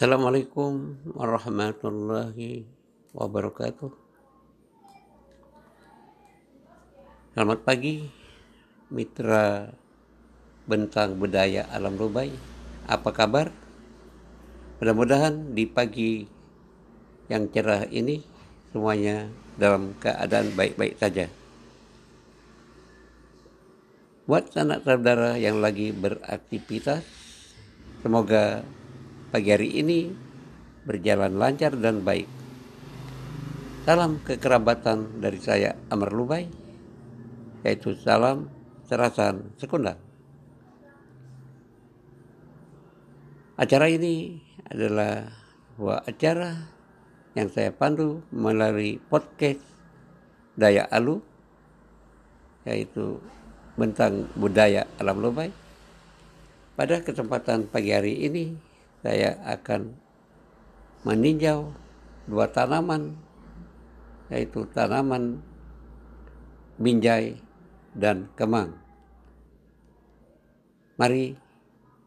Assalamualaikum warahmatullahi wabarakatuh. Selamat pagi, mitra bentang budaya alam Rubai. Apa kabar? Mudah-mudahan di pagi yang cerah ini semuanya dalam keadaan baik-baik saja. Buat anak saudara yang lagi beraktivitas, semoga pagi hari ini berjalan lancar dan baik. Salam kekerabatan dari saya Amar Lubai, yaitu salam serasan sekunda. Acara ini adalah sebuah acara yang saya pandu melalui podcast Daya Alu, yaitu Bentang Budaya Alam Lubai. Pada kesempatan pagi hari ini, saya akan meninjau dua tanaman yaitu tanaman binjai dan kemang. Mari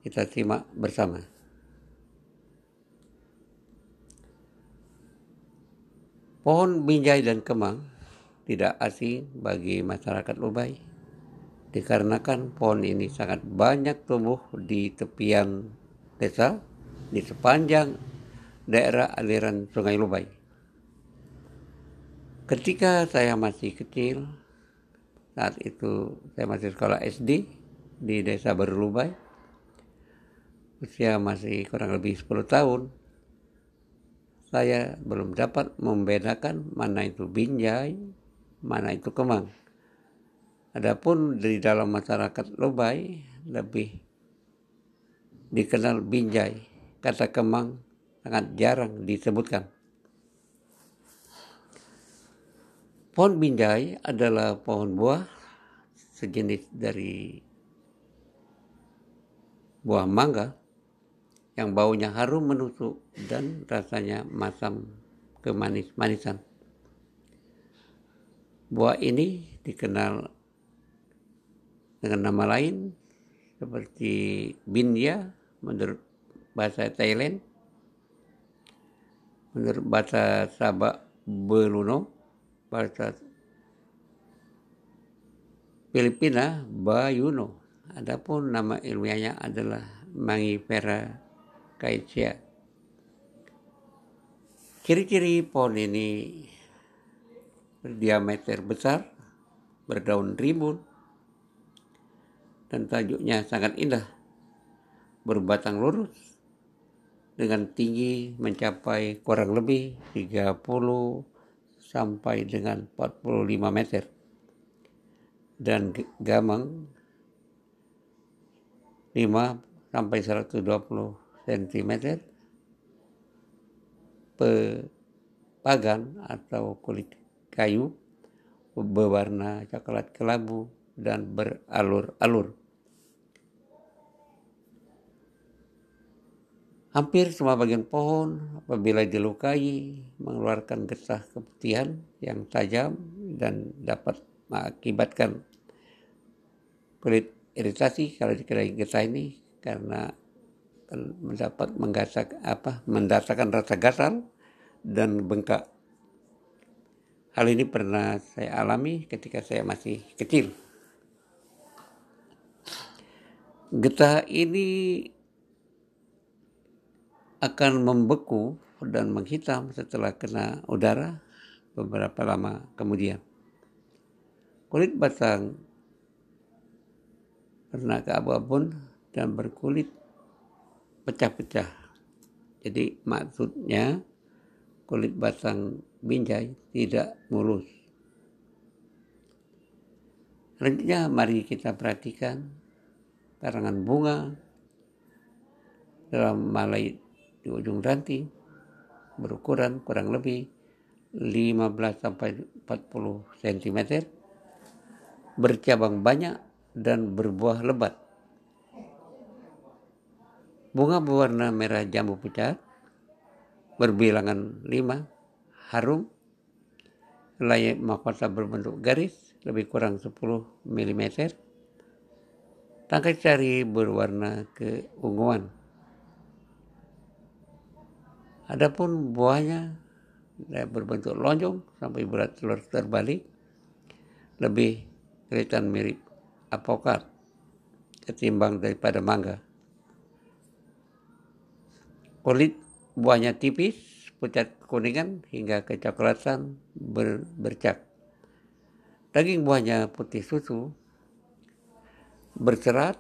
kita simak bersama. Pohon binjai dan kemang tidak asing bagi masyarakat Lubai dikarenakan pohon ini sangat banyak tumbuh di tepian desa di sepanjang daerah aliran Sungai Lubai. Ketika saya masih kecil, saat itu saya masih sekolah SD di Desa Baru Lubai, usia masih kurang lebih 10 tahun, saya belum dapat membedakan mana itu binjai, mana itu kemang. Adapun di dalam masyarakat Lubai lebih dikenal binjai kata kemang sangat jarang disebutkan. Pohon binjai adalah pohon buah sejenis dari buah mangga yang baunya harum menusuk dan rasanya masam kemanis-manisan. Buah ini dikenal dengan nama lain seperti binja menurut bahasa Thailand. Menurut bahasa Sabak Beluno bahasa Filipina Bayuno. Adapun nama ilmiahnya adalah Mangifera Kaisia ciri-ciri pohon ini berdiameter besar berdaun rimbun dan tajuknya sangat indah berbatang lurus dengan tinggi mencapai kurang lebih 30 sampai dengan 45 meter. Dan gamang 5 sampai 120 cm pagan atau kulit kayu berwarna coklat kelabu dan beralur-alur Hampir semua bagian pohon apabila dilukai mengeluarkan getah keputihan yang tajam dan dapat mengakibatkan kulit iritasi kalau dikira getah ini karena mendapat menggasak apa mendatangkan rasa gatal dan bengkak. Hal ini pernah saya alami ketika saya masih kecil. Getah ini akan membeku dan menghitam setelah kena udara beberapa lama kemudian. Kulit batang pernah keabu-abun dan berkulit pecah-pecah. Jadi maksudnya kulit batang binjai tidak mulus. Selanjutnya mari kita perhatikan karangan bunga dalam malai di ujung ranting berukuran kurang lebih 15 sampai 40 cm bercabang banyak dan berbuah lebat. Bunga berwarna merah jambu pucat berbilangan 5 harum layak mahkota berbentuk garis lebih kurang 10 mm tangkai cari berwarna keunguan Adapun buahnya berbentuk lonjong sampai berat telur terbalik lebih kelihatan mirip apokat ketimbang daripada mangga. Kulit buahnya tipis, pucat kuningan hingga kecoklatan ber, bercak. Daging buahnya putih susu, berserat,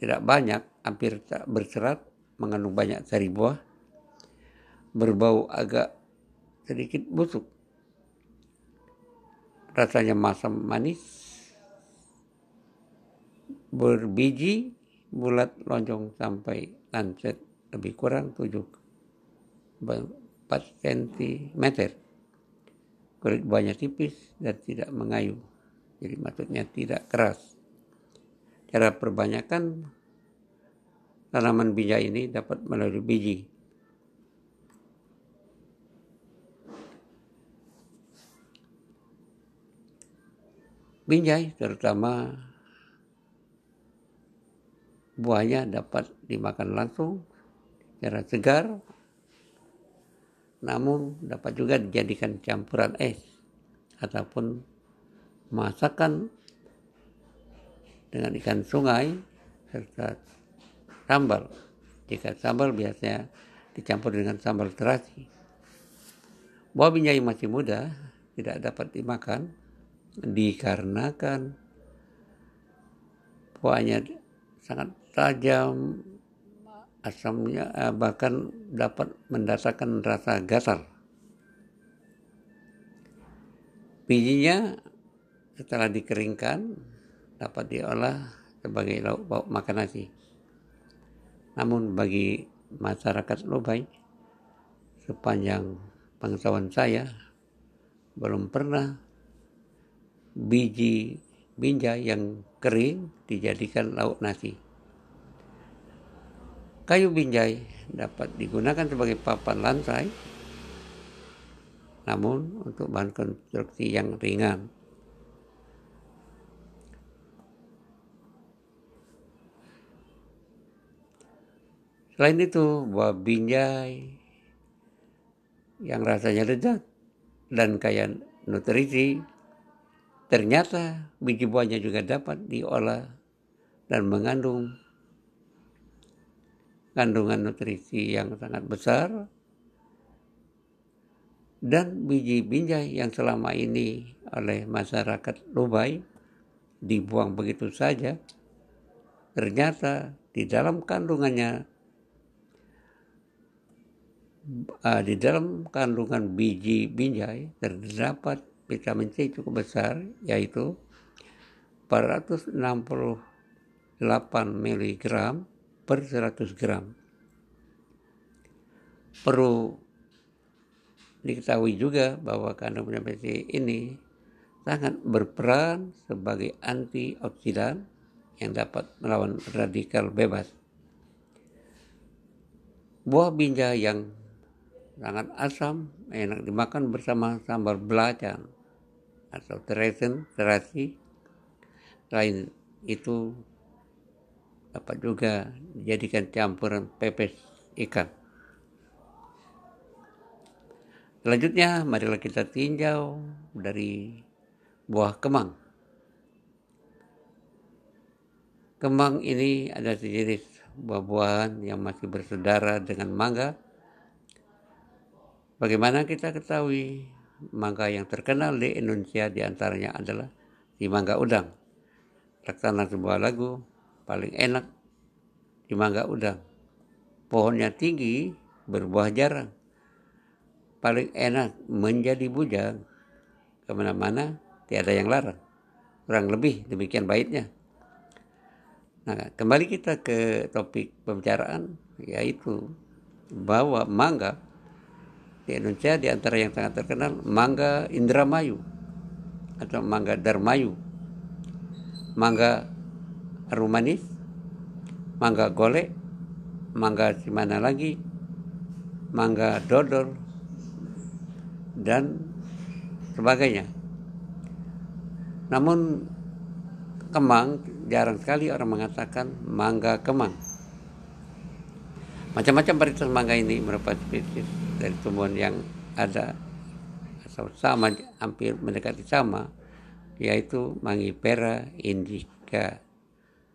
tidak banyak, hampir tak berserat, mengandung banyak sari buah, berbau agak sedikit busuk. Rasanya masam manis, berbiji, bulat lonjong sampai lancet lebih kurang 7 4 cm kulit buahnya tipis dan tidak mengayu jadi maksudnya tidak keras. Cara perbanyakan tanaman bijai ini dapat melalui biji binjai terutama buahnya dapat dimakan langsung secara segar namun dapat juga dijadikan campuran es ataupun masakan dengan ikan sungai serta sambal. Jika sambal biasanya dicampur dengan sambal terasi. Buah binjai masih muda tidak dapat dimakan dikarenakan buahnya sangat tajam asamnya eh, bahkan dapat mendatangkan rasa gasar. Bijinya setelah dikeringkan dapat diolah sebagai lauk pauk makan nasi. Namun bagi masyarakat Lobai sepanjang pengetahuan saya belum pernah biji binjai yang kering dijadikan lauk nasi. Kayu binjai dapat digunakan sebagai papan lantai, namun untuk bahan konstruksi yang ringan. Selain itu, buah binjai yang rasanya lezat dan kaya nutrisi, ternyata biji buahnya juga dapat diolah dan mengandung kandungan nutrisi yang sangat besar. Dan biji binjai yang selama ini oleh masyarakat Dubai dibuang begitu saja ternyata di dalam kandungannya uh, di dalam kandungan biji binjai terdapat vitamin C cukup besar yaitu 468 mg per 100 gram. Perlu diketahui juga bahwa kandungan vitamin C ini sangat berperan sebagai antioksidan yang dapat melawan radikal bebas. Buah binja yang sangat asam enak dimakan bersama sambal belacan atau teresen, terasi. Lain itu dapat juga dijadikan campuran pepes ikan. Selanjutnya, marilah kita tinjau dari buah kemang. Kemang ini ada sejenis buah-buahan yang masih bersaudara dengan mangga. Bagaimana kita ketahui mangga yang terkenal di Indonesia di antaranya adalah si mangga udang. Laksana sebuah lagu paling enak di mangga udang. Pohonnya tinggi, berbuah jarang. Paling enak menjadi bujang. Ke mana-mana tiada yang larang. Kurang lebih demikian baiknya. Nah, kembali kita ke topik pembicaraan, yaitu bahwa mangga di Indonesia di antara yang sangat terkenal mangga Indramayu atau mangga Darmayu. Mangga harum manis, mangga golek, mangga mana lagi, mangga dodol, dan sebagainya. Namun kemang jarang sekali orang mengatakan mangga kemang. Macam-macam varietas mangga ini merupakan spesies dari tumbuhan yang ada atau sama hampir mendekati sama yaitu Mangipera indica.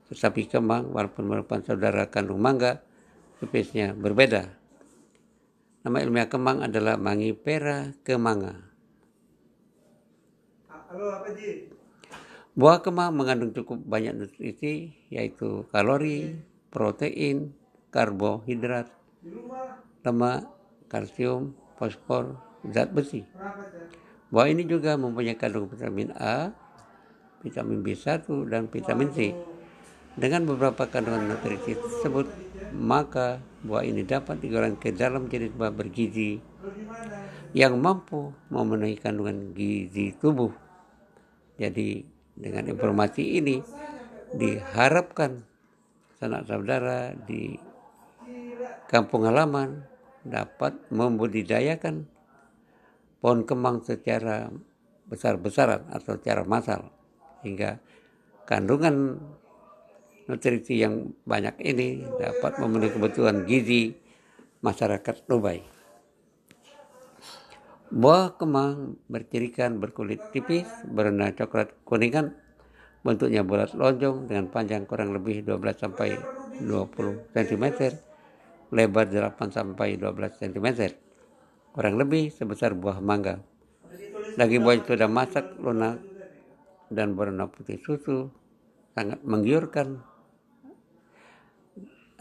Tetapi kemang walaupun merupakan saudara kandung mangga spesiesnya berbeda. Nama ilmiah kemang adalah Mangipera kemanga. Halo, apa Ji? Buah kemang mengandung cukup banyak nutrisi yaitu kalori, protein, karbohidrat, lemak, kalsium, fosfor, zat besi. Buah ini juga mempunyai kandung vitamin A, vitamin B1 dan vitamin C. Dengan beberapa kandungan nutrisi tersebut, maka buah ini dapat digolongkan ke dalam jenis buah bergizi yang mampu memenuhi kandungan gizi tubuh. Jadi dengan informasi ini diharapkan sanak saudara di kampung halaman dapat membudidayakan pohon kembang secara besar-besaran atau secara massal hingga kandungan nutrisi yang banyak ini dapat memenuhi kebutuhan gizi masyarakat Dubai. Buah kembang bercirikan berkulit tipis, berwarna coklat kuningan, bentuknya bulat lonjong dengan panjang kurang lebih 12 sampai 20 cm, lebar 8 sampai 12 cm kurang lebih sebesar buah mangga. Daging buah sudah masak, lunak, dan berwarna putih susu, sangat menggiurkan,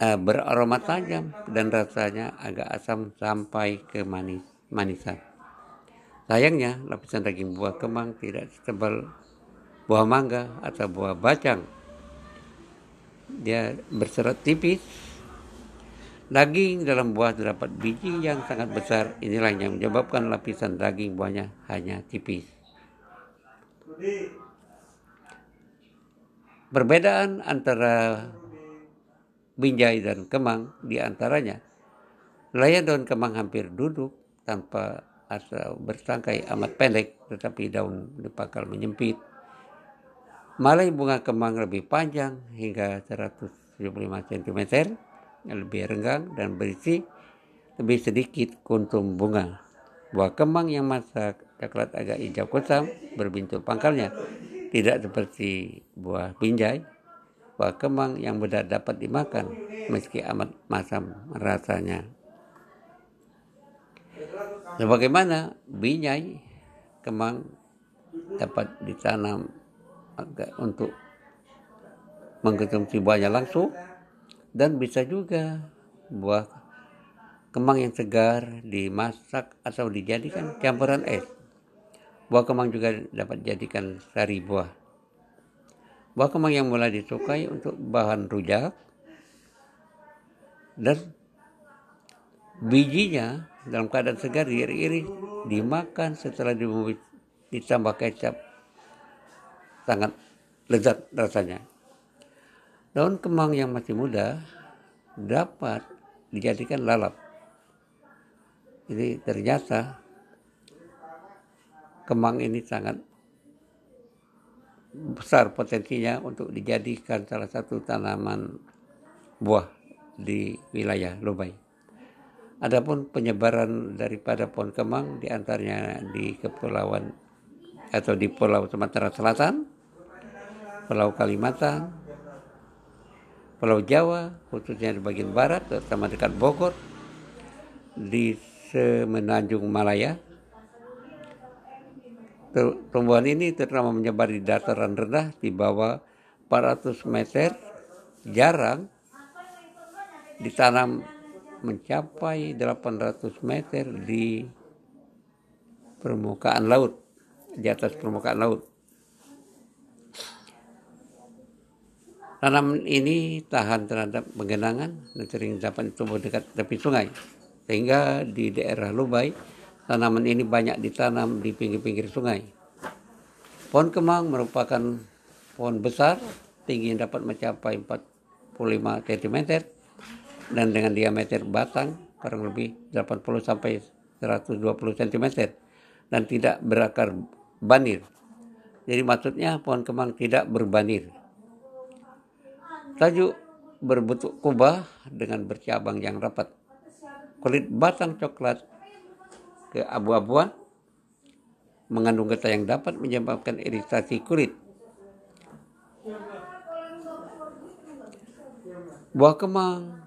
uh, beraroma tajam, dan rasanya agak asam sampai ke manis manisan. Sayangnya, lapisan daging buah kemang tidak setebal buah mangga atau buah bacang. Dia berserat tipis Daging dalam buah terdapat biji yang sangat besar. Inilah yang menyebabkan lapisan daging buahnya hanya tipis. Perbedaan antara binjai dan kemang di antaranya layan daun kemang hampir duduk tanpa asal bertangkai amat pendek tetapi daun di pangkal menyempit. Malai bunga kemang lebih panjang hingga 175 cm lebih renggang dan berisi lebih sedikit kuntum bunga. Buah kembang yang masak coklat agak hijau kusam berbintul pangkalnya. Tidak seperti buah binjai. Buah kembang yang mudah dapat dimakan meski amat masam rasanya. Sebagaimana binjai kembang dapat ditanam untuk mengkonsumsi buahnya langsung dan bisa juga buah kembang yang segar dimasak atau dijadikan campuran es. Buah kembang juga dapat dijadikan sari buah. Buah kembang yang mulai disukai untuk bahan rujak dan bijinya dalam keadaan segar diiris dimakan setelah ditambah kecap sangat lezat rasanya. Daun kembang yang masih muda dapat dijadikan lalap. Jadi ternyata kembang ini sangat besar potensinya untuk dijadikan salah satu tanaman buah di wilayah Lubai. Adapun penyebaran daripada pohon kembang di antaranya di kepulauan atau di Pulau Sumatera Selatan, Pulau Kalimantan, Pulau Jawa, khususnya di bagian barat, terutama dekat Bogor, di Semenanjung Malaya. Tumbuhan ini terutama menyebar di dataran rendah di bawah 400 meter, jarang ditanam mencapai 800 meter di permukaan laut, di atas permukaan laut. Tanaman ini tahan terhadap penggenangan dan sering dapat tumbuh dekat tepi sungai. Sehingga di daerah Lubai, tanaman ini banyak ditanam di pinggir-pinggir sungai. Pohon kemang merupakan pohon besar, tingginya dapat mencapai 45 cm dan dengan diameter batang kurang lebih 80 sampai 120 cm dan tidak berakar banir. Jadi maksudnya pohon kemang tidak berbanir Tajuk berbentuk kubah dengan bercabang yang rapat. Kulit batang coklat ke abu-abuan mengandung getah yang dapat menyebabkan iritasi kulit. Buah kemang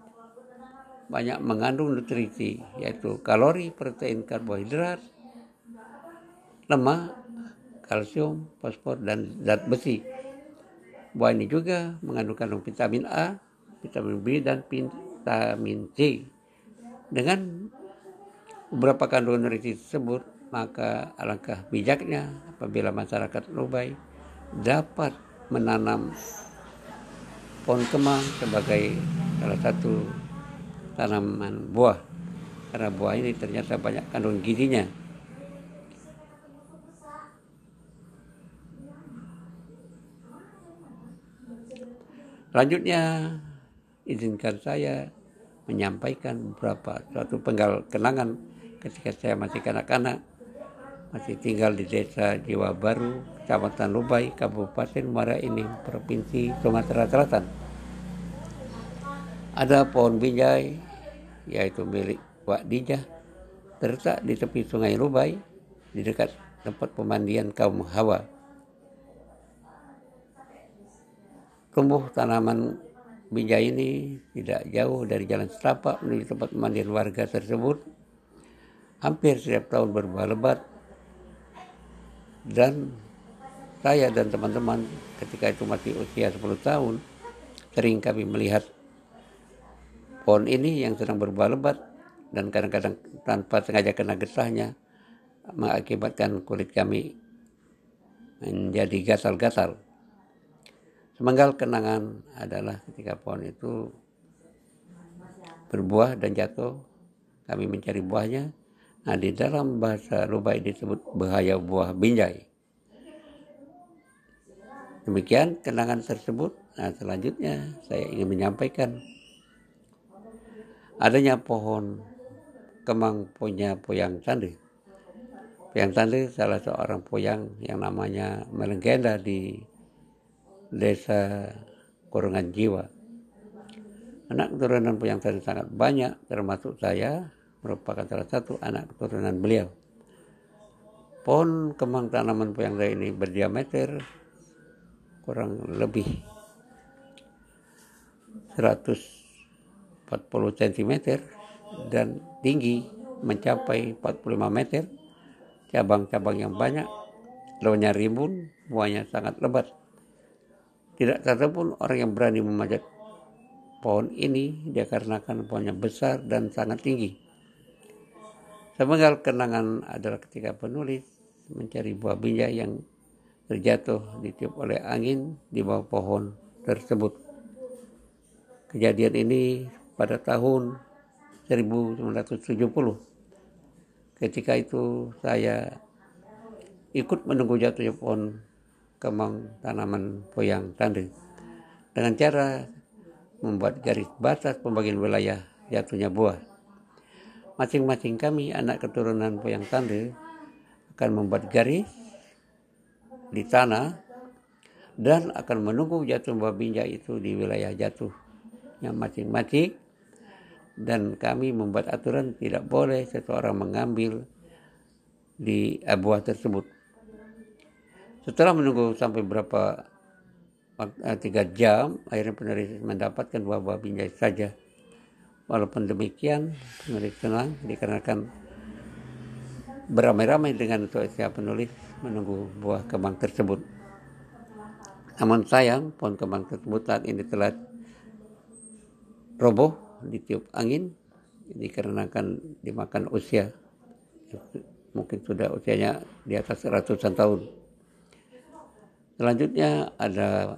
banyak mengandung nutrisi yaitu kalori, protein, karbohidrat, lemak, kalsium, fosfor, dan zat besi. Buah ini juga mengandung kandung vitamin A, vitamin B, dan vitamin C. Dengan beberapa kandungan nutrisi tersebut, maka alangkah bijaknya apabila masyarakat Lubai dapat menanam pohon kemang sebagai salah satu tanaman buah karena buah ini ternyata banyak kandungan gizinya Selanjutnya izinkan saya menyampaikan beberapa suatu penggal kenangan ketika saya masih kanak-kanak masih tinggal di desa Jiwa Baru, Kecamatan Lubai, Kabupaten Muara Enim, Provinsi Sumatera Selatan. Ada pohon binjai, yaitu milik Wak Dijah, terletak di tepi sungai Lubai, di dekat tempat pemandian kaum Hawa. Tumbuh tanaman binjai ini tidak jauh dari jalan setapak menuju tempat mandian warga tersebut. Hampir setiap tahun berbuah lebat dan saya dan teman-teman ketika itu masih usia 10 tahun sering kami melihat pohon ini yang sedang berbuah lebat dan kadang-kadang tanpa sengaja kena getahnya mengakibatkan kulit kami menjadi gatal-gatal. Semanggal kenangan adalah ketika pohon itu berbuah dan jatuh, kami mencari buahnya. Nah, di dalam bahasa Lubai disebut bahaya buah binjai. Demikian kenangan tersebut. Nah, selanjutnya saya ingin menyampaikan adanya pohon kemang punya Poyang Tande. Poyang Tande salah seorang poyang yang namanya melenggenda di desa Kurungan Jiwa. Anak keturunan yang tadi sangat banyak, termasuk saya, merupakan salah satu anak keturunan beliau. Pohon kembang tanaman puyang ini berdiameter kurang lebih 140 cm dan tinggi mencapai 45 meter. Cabang-cabang yang banyak, daunnya rimbun, buahnya sangat lebat. Tidak pun orang yang berani memanjat pohon ini dia karenakan pohonnya besar dan sangat tinggi. Sepenggal kenangan adalah ketika penulis mencari buah binjai yang terjatuh ditiup oleh angin di bawah pohon tersebut. Kejadian ini pada tahun 1970. Ketika itu saya ikut menunggu jatuhnya pohon kemang tanaman poyang tanding. Dengan cara membuat garis batas pembagian wilayah jatuhnya buah. Masing-masing kami anak keturunan poyang tande akan membuat garis di tanah dan akan menunggu jatuh buah binjai itu di wilayah jatuhnya masing-masing. Dan kami membuat aturan tidak boleh seseorang mengambil di buah tersebut setelah menunggu sampai berapa eh, tiga jam, akhirnya penulis mendapatkan buah-buah binjai saja. Walaupun demikian, penulis senang dikarenakan beramai-ramai dengan usia penulis menunggu buah kembang tersebut. Namun sayang, pohon kembang tersebut saat ini telah roboh ditiup angin dikarenakan dimakan usia mungkin sudah usianya di atas ratusan tahun. Selanjutnya ada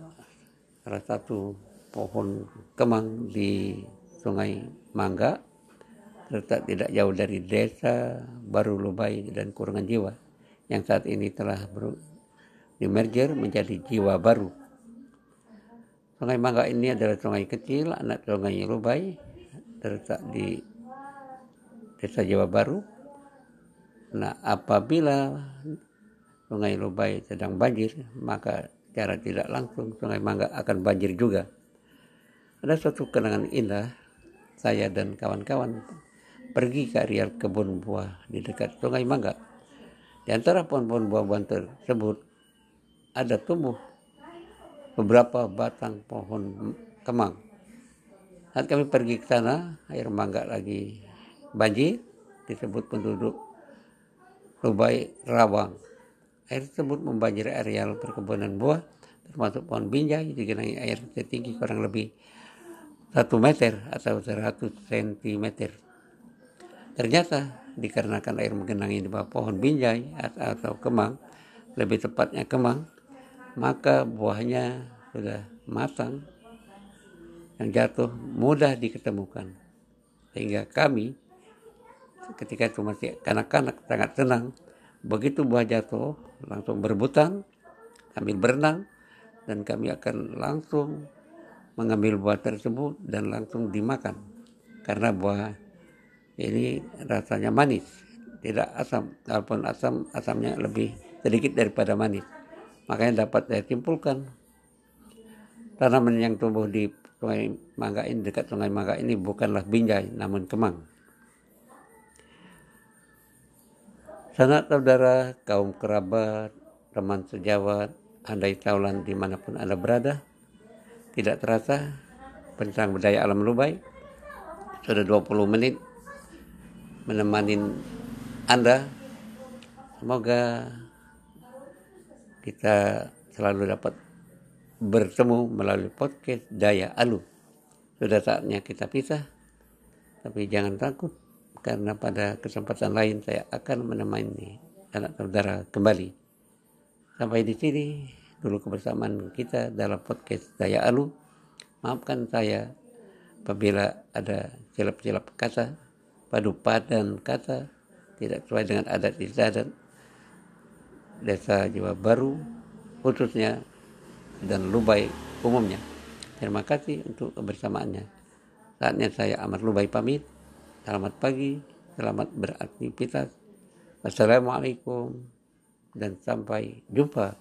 salah satu pohon kemang di Sungai Mangga terletak tidak jauh dari desa Baru Lubai dan Kurungan Jiwa yang saat ini telah ber, merger menjadi Jiwa Baru. Sungai Mangga ini adalah sungai kecil, anak sungai Lubai, terletak di desa Jawa Baru. Nah, apabila Sungai Lubai sedang banjir, maka secara tidak langsung Sungai Mangga akan banjir juga. ada suatu kenangan indah saya dan kawan-kawan pergi ke areal kebun buah di dekat Sungai Mangga. Di antara pohon-pohon buah-buahan tersebut ada tumbuh beberapa batang pohon kemang. Saat kami pergi ke sana, air mangga lagi banjir, disebut penduduk Rubai Rawang. Air tersebut membanjiri areal perkebunan buah, termasuk pohon binjai, digenangi air setinggi kurang lebih satu meter atau 100 cm. Ternyata dikarenakan air menggenangi di bawah pohon binjai atau kemang, lebih tepatnya kemang, maka buahnya sudah matang yang jatuh mudah diketemukan. Sehingga kami ketika itu masih kanak-kanak sangat senang begitu buah jatuh langsung berebutan sambil berenang dan kami akan langsung mengambil buah tersebut dan langsung dimakan. Karena buah ini rasanya manis. Tidak asam walaupun asam asamnya lebih sedikit daripada manis. Makanya dapat saya simpulkan. Tanaman yang tumbuh di sungai mangga ini dekat sungai mangga ini bukanlah binjai namun kemang Sanak saudara, kaum kerabat, teman sejawat, andai taulan di mana pun Anda berada, tidak terasa pencang budaya alam Lubai sudah 20 menit menemani Anda. Semoga kita selalu dapat bertemu melalui podcast Daya Alu. Sudah saatnya kita pisah tapi jangan takut karena pada kesempatan lain saya akan menemani anak saudara kembali sampai di sini dulu kebersamaan kita dalam podcast saya Alu. Maafkan saya apabila ada silap-silap kata, padu padan kata tidak sesuai dengan adat istiadat desa Jawa Baru khususnya dan Lubai umumnya. Terima kasih untuk kebersamaannya. Saatnya saya Ahmad Lubai pamit. Selamat pagi, selamat beraktivitas. Wassalamualaikum dan sampai jumpa.